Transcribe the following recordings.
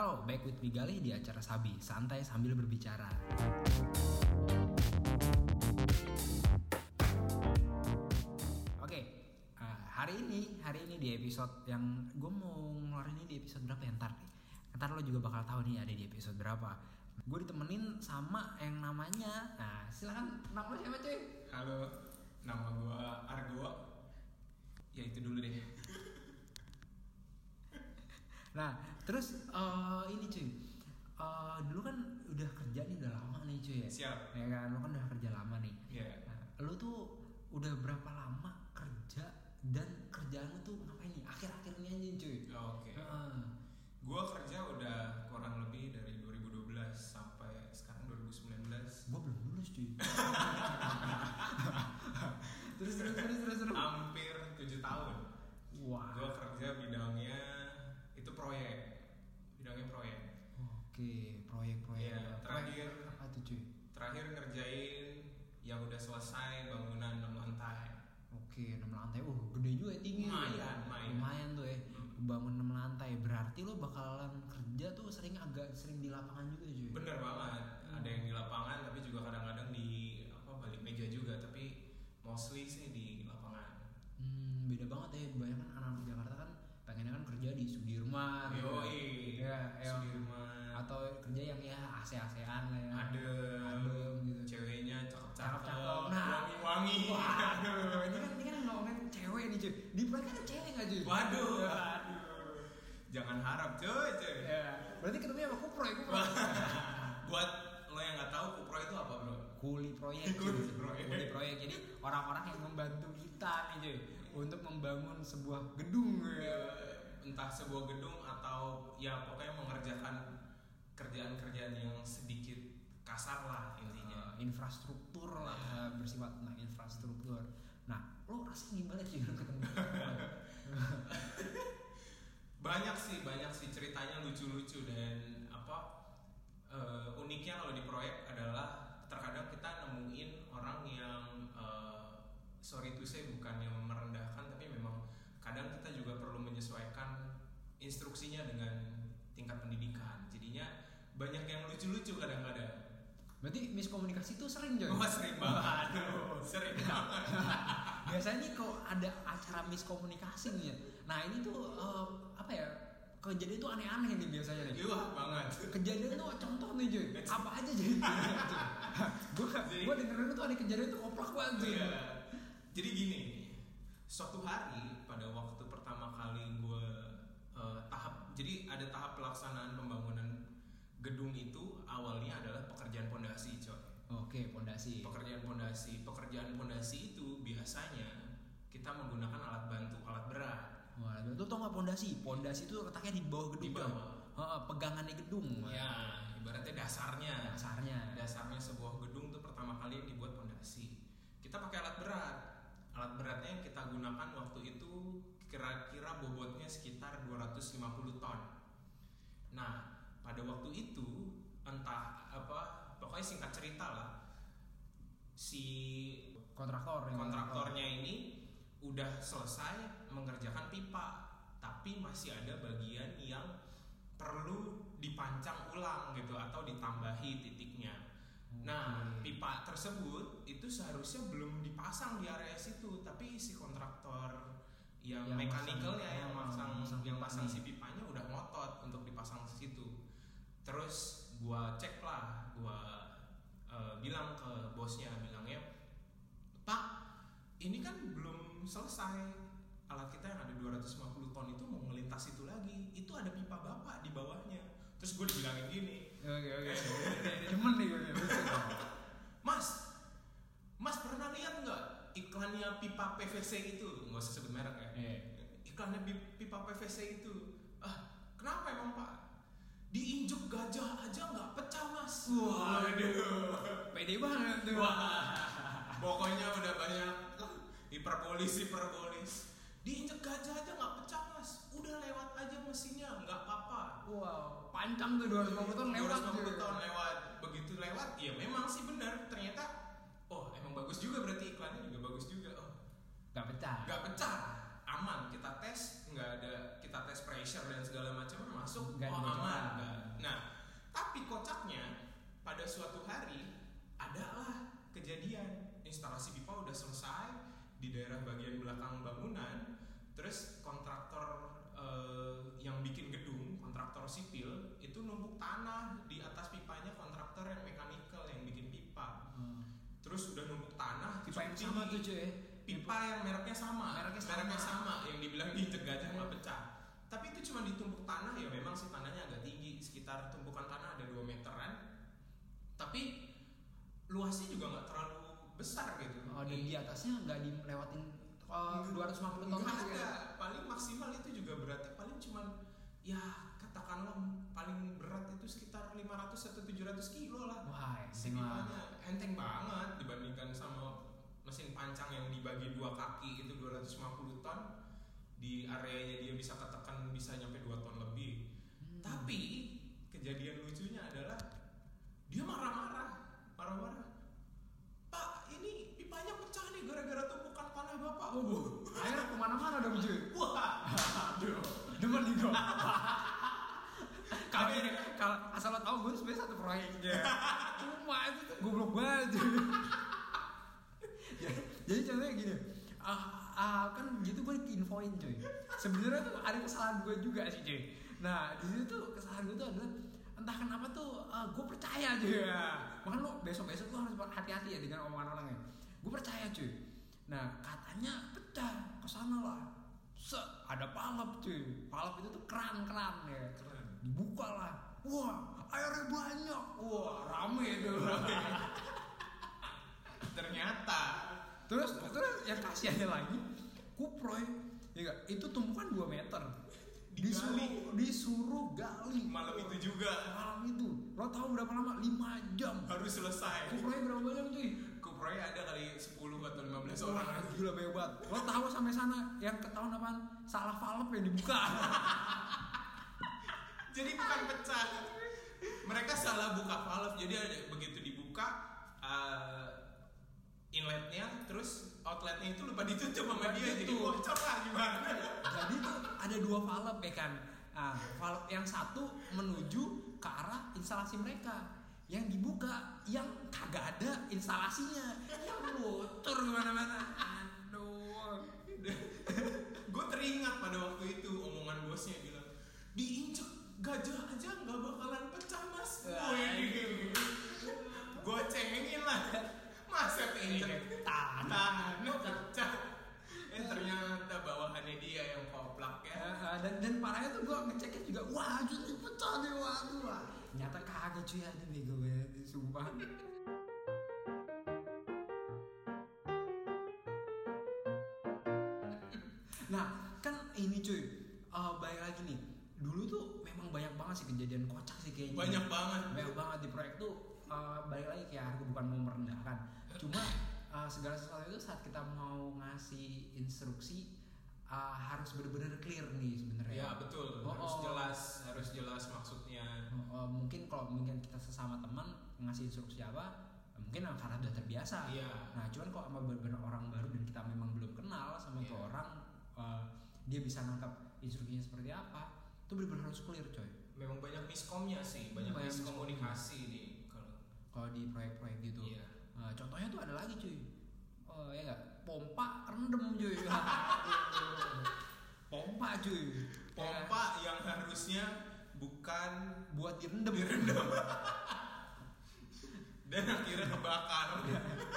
Halo, back with Bigali di acara Sabi, santai sambil berbicara. Oke, uh, hari ini, hari ini di episode yang gue mau ngeluarin ini di episode berapa ya ntar nih. Ntar lo juga bakal tahu nih ada di episode berapa. Gue ditemenin sama yang namanya, nah silakan nama siapa cuy? Halo, nama gua Argo. Ya itu dulu deh. Nah, terus eh, ini cuy, Eh, dulu kan udah kerja nih udah lama nih cuy ya. Siap. Ya kan, lo kan udah kerja lama nih. Iya. Nah, lo tuh udah berapa lama kerja dan kerjaan lo tuh ngapain nih? Akhir-akhir ini aja cuy. Oke. Heeh. Gua kerja udah kurang lebih dari 2012 sampai sekarang 2019. Gua belum lulus cuy. terus terus terus terus terus. Hampir 7 tahun. Wah. Gua kerja bidangnya proyek. Bidangnya proyek. Oke, proyek-proyek. Iya, terakhir. Proyek apa tuh cuy? Terakhir ngerjain yang udah selesai bangunan 6 lantai. Oke, 6 lantai. Uh, gede juga ya, tinggi. Lumayan, ya. lumayan. Lumayan tuh ya. Bangun 6 lantai. Berarti lo bakalan kerja tuh sering agak sering di lapangan juga cuy. Bener banget. Hmm. Ada yang di lapangan tapi juga kuli proyek Kuli proyek. kuli proyek. Jadi orang-orang yang membantu kita nih cuy untuk membangun sebuah gedung Ya, entah sebuah gedung atau ya pokoknya mengerjakan kerjaan-kerjaan yang sedikit kasar lah intinya. Uh, infrastruktur lah uh, bersifat nah infrastruktur. Nah lo rasanya gimana sih ketemu. Banyak sih banyak sih ceritanya lucu-lucu dan apa eh, uniknya kalau di proyek adalah nemuin orang yang eh, sorry to say bukan yang merendahkan tapi memang kadang kita juga perlu menyesuaikan instruksinya dengan tingkat pendidikan. Jadinya banyak yang lucu-lucu kadang-kadang. Berarti miskomunikasi itu sering coy Wah sering banget. Aduh, sering banget. Biasanya kalau ada acara miskomunikasi nih ya. Nah ini tuh uh, apa ya kejadian tuh aneh-aneh nih biasanya nih. Wah banget. Kejadian tuh contoh nih cuy. Apa aja jadi gue gue dengerin tuh ada kejadian tuh oplak banget cuy. Iya. Jadi gini, suatu hari pada waktu pertama kali gue eh, tahap, jadi ada tahap pelaksanaan pembangunan gedung itu awalnya adalah pekerjaan pondasi, coy. oke pondasi. Pekerjaan pondasi, pekerjaan pondasi itu biasanya kita menggunakan alat bantu, alat berat. Wah, lu tau gak pondasi? Pondasi itu letaknya di bawah gedung. Di bawah. Heeh, pegangannya gedung. Ya, ibaratnya dasarnya. Dasarnya. Dasarnya sebuah gedung tuh pertama kali dibuat pondasi. Kita pakai alat berat. Alat beratnya yang kita gunakan waktu itu kira-kira bobotnya sekitar 250 ton. Nah, pada waktu itu entah apa, pokoknya singkat cerita lah, si Kontraktor. kontraktornya ini udah selesai mengerjakan pipa, tapi masih ada bagian yang perlu dipancang ulang gitu atau ditambahi titiknya. Nah, pipa tersebut itu seharusnya belum dipasang di area situ, tapi si kontraktor yang, Yang mekanikalnya masang- yang masang yang pasang si pipanya udah ngotot untuk dipasang di situ. Terus gua cek lah, gua eh, bilang ke bosnya bilangnya, "Pak, ini kan belum selesai. Alat kita yang ada 250 ton itu mau ngelintas itu lagi. Itu ada pipa Bapak di bawahnya." Terus gue dibilangin gini, Oke oke. Demen nih gue. Mas, Mas pernah lihat nggak iklannya pipa PVC itu? Nggak usah sebut merek ya. Iya. Iklannya pi- pipa PVC itu. Ah, kenapa emang Pak? Diinjek gajah aja nggak pecah Mas. Waduh. Pede banget tuh. Wah, pokoknya udah banyak hiperbolis hiperbolis. Gajah aja nggak pecah Mas. Udah lewat aja mesinnya, nggak apa-apa. Wow, pancang tuh 250 ton lewat. 250 cuy. tahun lewat begitu lewat ya memang sih benar ternyata oh emang bagus juga berarti iklannya juga bagus juga oh Gak pecah. nggak pecah aman kita tes nggak ada kita tes pressure dan segala macam masuk Nggak oh aman bocoran. nggak pada suatu hari adalah kejadian instalasi pipa udah selesai di daerah bagian belakang bangunan terus kontraktor eh, yang bikin gedung kontraktor sipil itu numpuk tanah di atas pipanya kontraktor yang mekanikal yang bikin pipa. Terus udah numpuk tanah Pipa yang sama tuh cuy. pipa yang mereknya sama. Mereknya sama. sama yang dibilang dicegah aja nggak pecah. Tapi itu cuma ditumpuk tanah ya memang sih tanahnya agak tinggi sekitar tumpukan tanah ada 2 meteran. Tapi luasnya juga nggak terlalu besar gitu. Oh, dan di atasnya nggak dilewatin uh, 250 ton Nggak gitu ada. ya? paling maksimal itu juga berarti paling cuman ya katakanlah paling berat itu sekitar 500 atau 700 kilo lah. Wah, enteng pipanya enteng banget dibandingkan sama mesin pancang yang dibagi dua kaki itu 250 ton. Di areanya dia bisa ketekan bisa nyampe 2 ton lebih Hmm. tapi kejadian lucunya adalah dia marah-marah marah-marah pak ini pipanya pecah nih gara-gara tumpukan tanah bapak Waduh, akhirnya ke mana-mana dong cuy. wah Aduh, demen nih gua. Kami kalau asal lo tau gue sebenarnya satu proyeknya. Cuma itu tuh goblok banget. cuy. Ya, Jadi contohnya gini, ah, ah, kan gitu gue infoin cuy. Sebenarnya tuh ada kesalahan gue juga sih cuy. Nah di situ tuh kesalahan gue tuh adalah entah kenapa tuh gue percaya cuy ya. Makanya lo besok-besok lo harus hati-hati ya dengan omongan orang ya. Gue percaya cuy. Nah katanya pecah ke sana lah. Set, ada palap cuy. Palap itu tuh keran-keran ya. Keren. Dibuka lah. Wah, airnya banyak. Wah, rame itu. ternyata terus terus yang kasihannya lagi, kuproy, ya gak? itu tumpukan 2 meter. Disuruh, disuruh gali. Malam itu juga. Malam itu. Lo tahu berapa lama? 5 jam. Harus selesai. Kuproy berapa banyak cuy? Kuproy ada kali 10 atau 15 Wah, orang. Gila banget lo tahu sampai sana yang ketahuan apaan? Salah valve yang dibuka. Jadi bukan pecah. Mereka salah buka valve. Jadi ada begitu dibuka uh, inletnya terus outletnya itu lupa ditutup sama dia jadi bocor lah gimana jadi tuh ada dua valve ya kan? Nah, valve yang satu menuju ke arah instalasi mereka. Yang dibuka yang kagak ada instalasinya. Yang bocor ke mana-mana aduh. Gue teringat pada waktu itu omongan bosnya bilang diinjek gajah aja nggak bakalan pecah mas. Wah, Wih, gue cengengin lah. Masa keinjek tanah. Tanah pecah eh ternyata bawahannya dia yang koplak ya. Eh, dan dan parahnya tuh gue ngeceknya juga wah jadi pecah nih waduh wah. Nyata kagak cuy ada bego banget sumpah. Nah kan ini cuy eh, balik lagi nih. Dulu tuh memang banyak banget sih kejadian kocak sih kayaknya. Banyak banget. Banyak banget di proyek tuh uh, balik lagi kayak harga bukan mau merendahkan. Cuma uh, segala sesuatu itu saat kita mau ngasih instruksi uh, harus benar-benar clear nih sebenarnya ya betul Oh, harus oh. jelas harus jelas maksudnya Uh, uh, mungkin kalau mungkin kita sesama teman ngasih instruksi apa mungkin karena udah terbiasa Iya. nah cuman kalau sama benar-benar orang baru dan kita memang belum kenal sama itu Iya. orang uh, dia bisa nangkap instruksinya seperti apa itu benar-benar harus clear coy memang banyak miskomnya sih banyak, Banyak miskomunikasi nih kalau kalau di proyek-proyek gitu. Iya. Nah, contohnya tuh ada lagi cuy. Oh ya nggak? Pompa rendem cuy. Pompa cuy. Ya, pompa yang harusnya bukan buat direndam. direndam dan akhirnya kebakar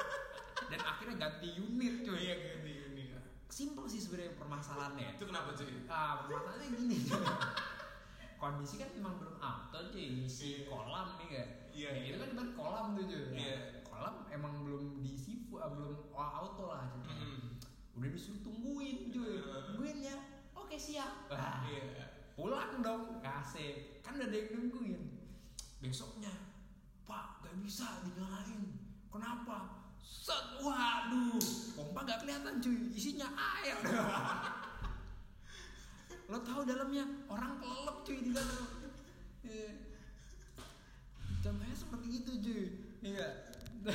Dan akhirnya ganti unit cuy. iya ganti ini Simple sih sebenarnya permasalahannya. itu kenapa cuy Ah, permasalahannya gini. Kondisi kan memang belum auto cuy, si kolam nih kan. Iya, Ya, iya. itu kan ibarat kolam tuh cuy. Nah, Iya. Kolam emang belum diisi fu- ah, belum auto lah ceritanya. Mm. Udah disuruh tungguin cuy. Iya. Tungguin ya. Oke siap. Wah, iya pulang dong kasih kan udah ada yang nungguin besoknya pak gak bisa dinyalain kenapa set waduh pompa gak kelihatan cuy isinya air lo tahu dalamnya orang kelelep cuy di dalam Iya. contohnya seperti itu cuy iya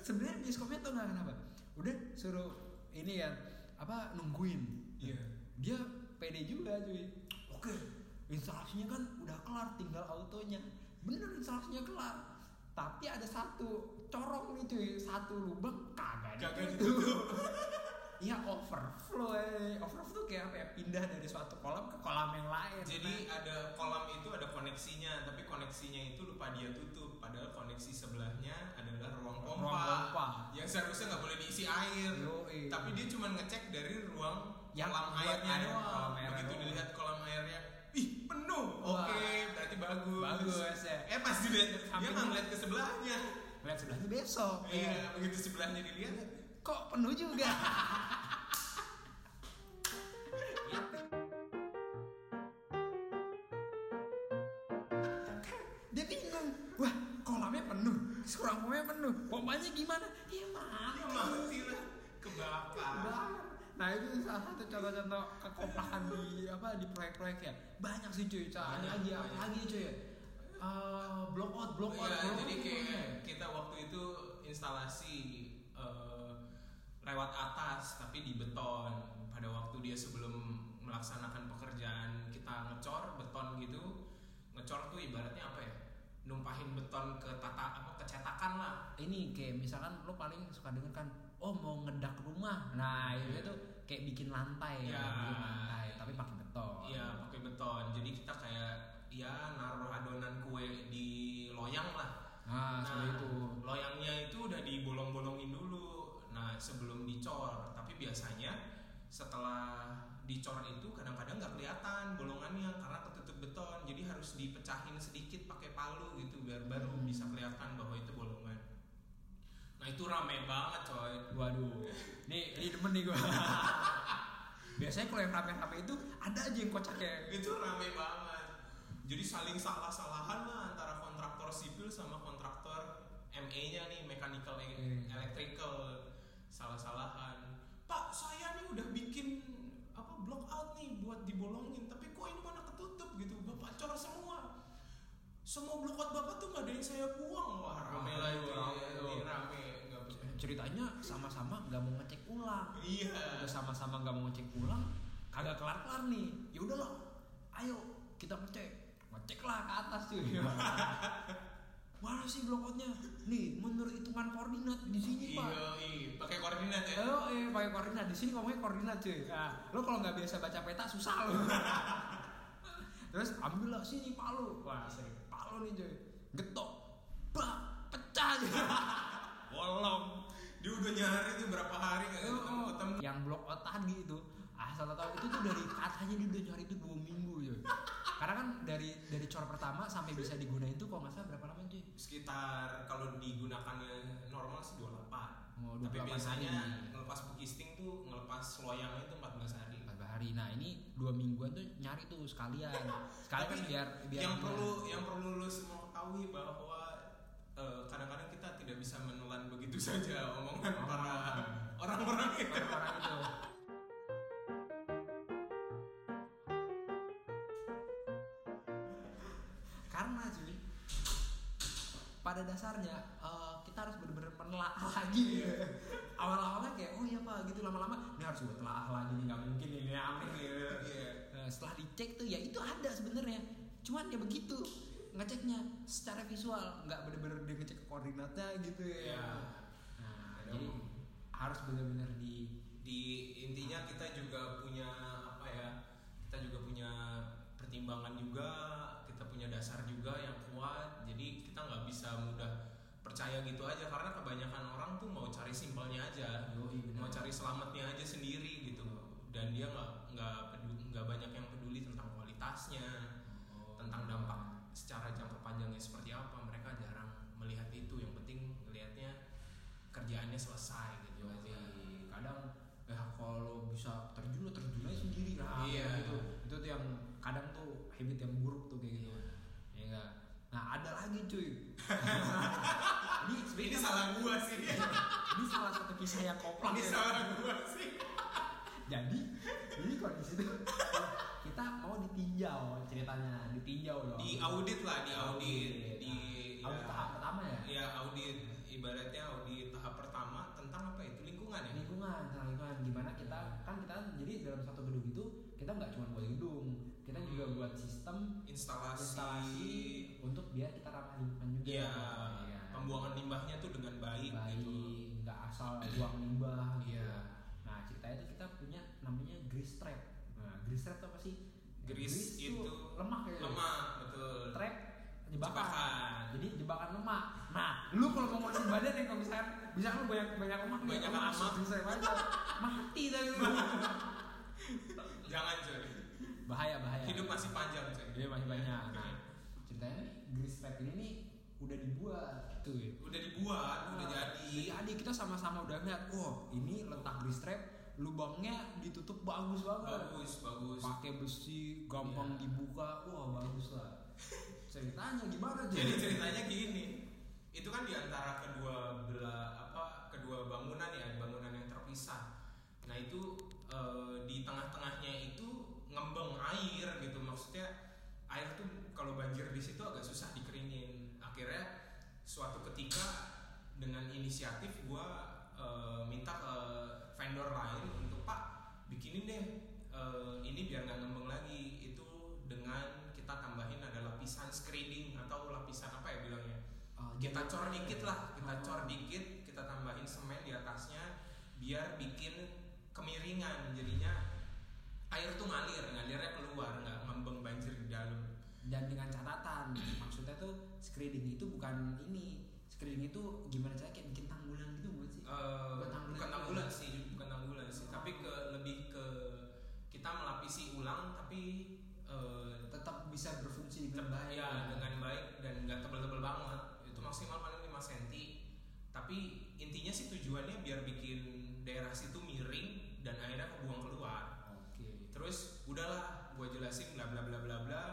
sebenarnya biskomnya tuh nggak kenapa. Udah suruh ini ya apa nungguin. Iya. dia pede juga cuy. Oke instalasinya kan udah kelar tinggal autonya. Bener instalasinya kelar. Tapi ada satu corong nih cuy. Satu lubang kagak Kagak ditutup. Iya overflow eh. Overflow tuh kayak apa ya? Pindah dari suatu kolam ke kolam yang lain. Jadi ada kolam itu ada koneksinya, tapi koneksinya itu lupa dia tutup. Padahal koneksi sebelahnya adalah ruang pompa, Ruang pompa. yang seharusnya nggak boleh diisi air. Yoi. Tapi dia cuma ngecek dari ruang Yang kolam airnya air, doang. kolam airnya Begitu doang. dilihat kolam airnya, ih penuh. Oke, berarti bagus. Bagus, ya. Eh pas dilihat, dia nggak ngeliat ke sebelahnya. Lihat sebelahnya besok. Iya, begitu sebelahnya dilihat, Kok penuh juga? Dia bingung. Wah, kolamnya penuh. Kurang pompanya penuh. Pompanya gimana? Ya mati. dia mati lah, kebakar. Bakar. Nah itu salah satu contoh-contoh kekompakan di apa di proyek-proyek ya banyak sih cuy. Ada Banyak, lagi apa lagi cuy? Eh, block out, block out, Iya, block jadi out. kayak kita waktu itu instalasi lewat atas tapi di beton. Pada waktu dia sebelum melaksanakan pekerjaan kita ngecor beton gitu, ngecor tuh ibaratnya apa ya? Numpahin beton ke tata apa kecetakan lah. ini kayak misalkan lo paling suka denger kan oh mau ngedak rumah nah itu tuh kayak bikin lantai Ya. bikin lantai tapi pakai beton Iya pakai beton. Jadi kita kayak ya naruh adonan kue di loyang lah. nah, seperti itu Loyangnya itu udah dibolong-bolongin dulu. Sebelum dicor. Tapi biasanya setelah dicor itu kadang-kadang nggak kelihatan bolongannya karena ketutup beton. Jadi harus dipecahin sedikit pakai palu gitu biar baru Hmm. bisa kelihatan bahwa itu bolongan. Nah, itu rame banget, coy. waduh nih ini demen nih gua biasanya kalau yang rame-rame itu ada aja yang kocaknya itu rame banget jadi saling salah-salahan lah antara kontraktor sipil sama kontraktor ME-nya nih mechanical e- electrical salah-salahan. Pak saya nih udah bikin apa block out nih buat dibolongin tapi kok ini mana ketutup gitu Bapak cor semua. Semua block out Bapak tuh nggak ada yang saya buang. Wah rame lah itu rame Ini tuh. rame nggak ceritanya sama-sama nggak mau ngecek ulang. Iya. Udah sama-sama nggak mau ngecek ulang kagak kelar-kelar nih. Ya udahlah ayo kita ngecek. Ngeceklah ke atas cuy mana sih blokotnya nih menurut hitungan koordinat di sini pak iya iya pakai koordinat ya Oh, eh pakai koordinat di sini ngomongnya koordinat cuy. Nah, lo kalau nggak biasa baca peta susah lo. Terus ambillah sini palu. Wah, sering palu nih cuy. Getok. Bah, pecah aja. Bolong. dia udah nyari tuh berapa hari nggak ketemu ketemu Yang blok out tadi itu asal tahu itu tuh dari katanya dia udah nyari itu dua minggu cuy. Karena kan dari dari cor pertama sampai bisa digunain tuh kalau nggak salah berapa lama cuy? sekitar kalau digunakannya normal sih 28 Oh, tapi 28 biasanya hari. ngelepas bukisting tuh ngelepas loyangnya itu 14 hari Empat hari. Nah ini dua mingguan tuh nyari tuh sekalian. Sekalian kan biar biar yang perlu yang perlu lu semua ketahui bahwa eh, kadang-kadang kita tidak bisa menelan begitu saja omongan Oh. para orang-orang itu orang itu. Karena cuy, pada dasarnya eh, kita harus benar-benar menelaah lagi. Awal-awalnya kayak oh iya pak gitu lama-lama ini harus gue telaah lagi nih nggak mungkin ini aneh gitu. Iya. Nah, setelah dicek tuh ya itu ada sebenarnya. Cuman ya begitu ngeceknya secara visual nggak bener-bener dia ngecek koordinatnya gitu ya. Iya. Nah, jadi harus bener-bener di di intinya kita juga punya apa ya kita juga punya pertimbangan juga punya dasar juga yang kuat jadi kita nggak bisa mudah percaya gitu aja karena kebanyakan orang tuh mau cari simpelnya aja Yoi, mau cari selamatnya aja sendiri gitu. Dan dia nggak nggak nggak banyak yang peduli tentang kualitasnya tentang dampak secara jangka panjangnya seperti apa. Mereka jarang melihat itu yang penting melihatnya kerjaannya selesai gitu aja. Yoi. kadang ya kalau bisa terjun lo terjun aja sendiri lah Iya. gitu. Itu tuh yang kadang tuh habit yang buruk tuh kayak gitu. Iya. Ya nah ada lagi cuy. Ini ini salah gua sih. Ini salah satu kisah yang koplang ini ya. salah gua sih. Jadi ini kondisi itu kita mau ditinjau ceritanya. Ditinjau dong di audit lah di audit di audit tahap pertama ya? Ya audit. Ibaratnya audit tahap pertama tentang apa itu lingkungan ya? Lingkungan tentang lingkungan. Gimana kita kan kita jadi dalam satu gedung itu kita nggak cuma buat gedung. Kita juga buat sistem instalasi, instalasi untuk biar kita ramah lingkungan juga ya Iya. pembuangan limbahnya tuh dengan baik, baik gitu. nggak asal buang limbah gitu. Iya. nah ceritanya itu kita punya namanya grease trap nah grease trap itu apa sih Grease tuh itu lemak ya Lemak, betul. trap jebakan. Jebakan. jadi jebakan lemak nah lu kalau mau ngurusin badan ya kalau misalkan bisa lu banyak banyak lemak Banyak lemak. trap aja mati tadi lu Jangan cuy. bahaya bahaya Hidup masih panjang cuy. Iya masih banyak. Nah, ceritanya nih grease trap ini nih udah dibuat tuh ya. Udah dibuat, udah Nah, jadi. Jadi kita sama-sama udah ngeliat, oh ini letak grease trap, lubangnya ditutup bagus banget. Bagus, bagus. Pakai besi, gampang Iya. dibuka, wah bagus lah. Ceritanya gimana Jadi ceritanya gini, itu kan di antara kedua belah apa kedua bangunan ya, bangunan yang terpisah. Nah itu eh, di tengah-tengahnya itu ngembang air gitu, maksudnya air tuh kalau banjir di situ agak susah dikeringin. Akhirnya suatu ketika dengan inisiatif gua eh, minta ke vendor lain untuk Pak bikinin deh eh, ini biar nggak ngembang lagi. Itu dengan kita tambahin ada lapisan screening atau lapisan apa ya bilangnya. Oh, kita cor dikit lah kita Oh. cor dikit kita tambahin semen di atasnya biar bikin kemiringan. Jadinya air tuh ngalir ngalirnya keluar nggak ngembang banjir di dalam dan dengan catatan maksudnya tuh screening itu bukan ini. Screening itu gimana caranya kayak bikin tanggulan gitu bukan sih? Eh, Bukan tanggulan bukan tanggulan sih bukan tanggulan sih. Tapi ke lebih ke kita melapisi ulang tapi eh, tetap bisa berfungsi dengan baik. ya dengan baik dan nggak tebel-tebel banget. Itu maksimal paling 5 cm tapi intinya sih tujuannya biar bikin daerah situ miring dan akhirnya kebuang keluar. Oke. Terus udahlah gue jelasin bla bla bla bla bla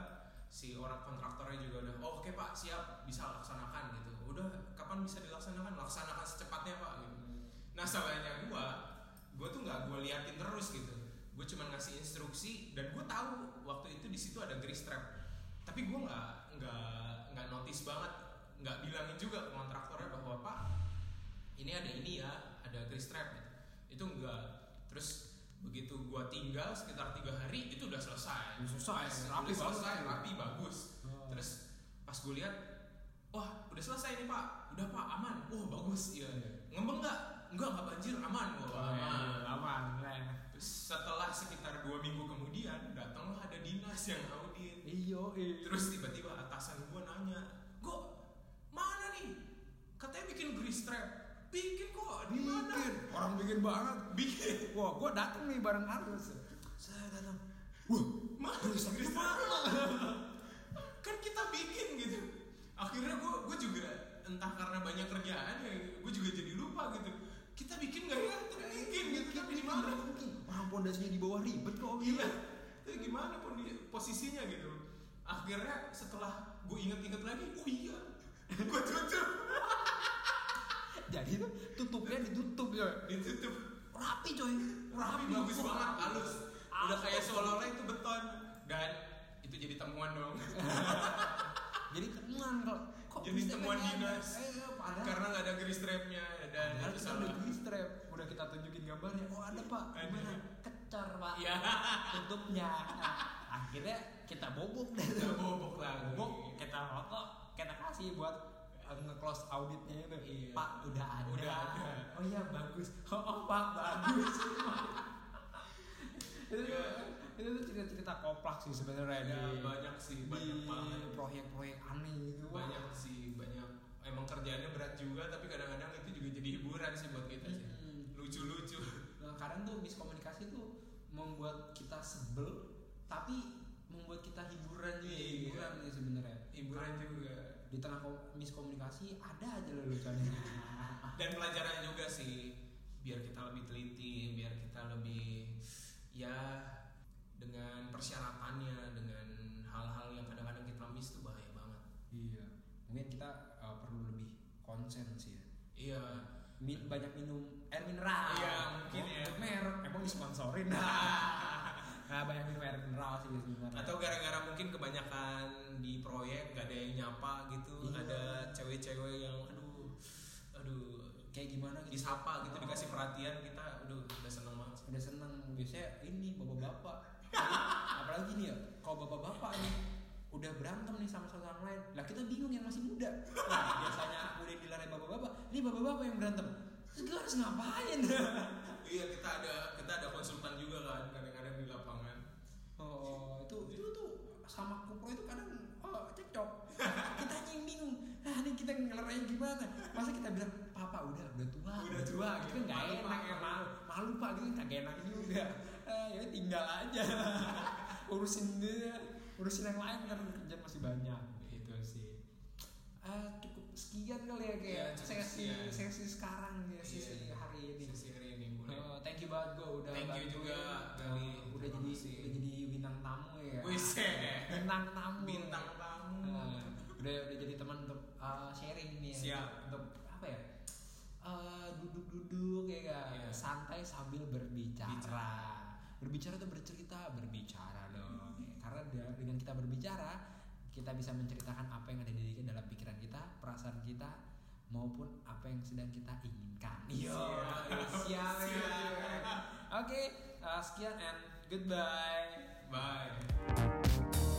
si orang kontraktornya juga udah oh, oke pak siap bisa laksanakan gitu. Udah kapan bisa dilaksanakan? Laksanakan secepatnya pak gitu. Nah salahnya gue gue tuh nggak gue liatin terus gitu. Gue cuma ngasih instruksi dan gue tahu waktu itu di situ ada grease trap. Tapi gue nggak nggak nggak notice banget nggak bilangin juga ke kontraktornya bahwa pak ini ada ini ya ada grease trap gitu. itu terus begitu gua tinggal sekitar tiga hari itu udah selesai. Udah selesai, rapi Udah selesai banget. rapi bagus. Oh. terus pas gue lihat wah udah selesai nih pak. Udah pak aman. Wah bagus. Iya. Ngembang nggak? Enggak nggak banjir aman. Wah Oh, iya, aman. aman lah terus setelah sekitar dua minggu kemudian datanglah ada dinas yang audit. Iyo iyo Terus tiba-tiba atasan gue nanya, Go, mana nih? Katanya bikin grease trap. Bikin kok, di mana? orang bikin banget Bikin. wah gua dateng nih bareng Arus saya datang wah Mana? Grease mana? kan kita bikin gitu. Akhirnya gue gue juga entah karena banyak kerjaan ya, gue juga jadi lupa gitu. Kita bikin nggak ya? Kita bikin gitu. Tapi di mana? orang pondasinya di bawah ribet kok Gila. Itu gimana pun posisinya gitu. Akhirnya setelah gue inget-inget lagi, oh iya, gue tutup, jadi tuh tutupnya ditutup ya ditutup. rapi coy Rapi bagus banget, halus. Udah kayak seolah-olah itu beton dan itu jadi temuan dong. jadi temuan kalau kok Jadi temuan ada? dinas. eh padahal Karena nggak ada grease trapnya dan padahal itu kita udah salah. grease trap udah kita tunjukin gambarnya oh ada pak Ada. gimana kecor pak Iya. tutupnya Nah, akhirnya kita bobok deh Udah bobok lagi. bobok kita foto kita kasih buat nge-close auditnya itu Iya. pak udah ada Udah ada. oh iya bagus oh, oh pak bagus itu itu tuh cerita-cerita koplak sih sebenarnya Ya, di banyak sih, banyak banget. proyek-proyek aneh gitu Wah. Banyak sih, banyak. Emang kerjaannya berat juga, tapi kadang-kadang itu juga jadi hiburan sih buat kita sih. Hmm. Lucu-lucu. Nah, kadang tuh miskomunikasi tuh membuat kita sebel tapi membuat kita hiburan juga Iya. hiburan nih sebenarnya Hiburan juga. Di tengah ko- miskomunikasi ada aja leluconnya. Dan pelajaran juga sih biar kita lebih teliti biar kita lebih ya dengan persyaratannya dengan hal-hal yang kadang-kadang kita miss tuh bahaya banget. Iya. Mungkin kita uh, perlu lebih konsen sih ya. Iya. Mi- banyak minum air mineral. Iya, mungkin Oh, ya. merek emang disponsorin nah banyak minum air mineral sih sebenarnya atau gara-gara mungkin kebanyakan di proyek gak ada yang nyapa gitu Iya. ada cewek-cewek yang aduh aduh kayak gimana gitu disapa gitu Oh. dikasih perhatian kita aduh udah seneng banget sih. udah seneng biasanya ini bapak-bapak apalagi nih ya kalau bapak-bapak nih udah berantem nih sama satu sama lain lah kita bingung yang masih muda nah, biasanya udah dilarang bapak-bapak yang berantem terus gue harus ngapain iya kita ada kita ada konsultan juga kan oh itu itu tuh sama kupro itu kadang oh cekcok. Kita yang bingung. Nah ini kita ngelerain gimana? Masa kita bilang papa udah udah tua Udah tua, gitu nggak malu, enak ya malu. Malu pak gitu kagak enak juga. Eh, ya tinggal aja. Urusin dia urusin yang lain kan kerjaan masih banyak. Itu sih. Eh, cukup sekian kali ya kayak Iya, cukup sesi sekian. sesi sekarang ya sesi Iya. hari ini. sesi hari ini boleh Oh, thank you banget gue udah Thank you juga, Gali. Udah jadi kasih. udah jadi bintang tamu ya Buset. bintang tamu bintang tamu Nah, udah udah jadi teman untuk uh, sharing ini ya Siap. untuk apa ya Uh, duduk-duduk ya kan Iya. santai sambil berbicara Bicara. berbicara tuh bercerita berbicara dong ya. karena dengan kita berbicara kita bisa menceritakan apa yang ada di dalam pikiran kita perasaan kita maupun apa yang sedang kita inginkan Yo, Siap. siap, ya. Oke uh, sekian and goodbye. Bye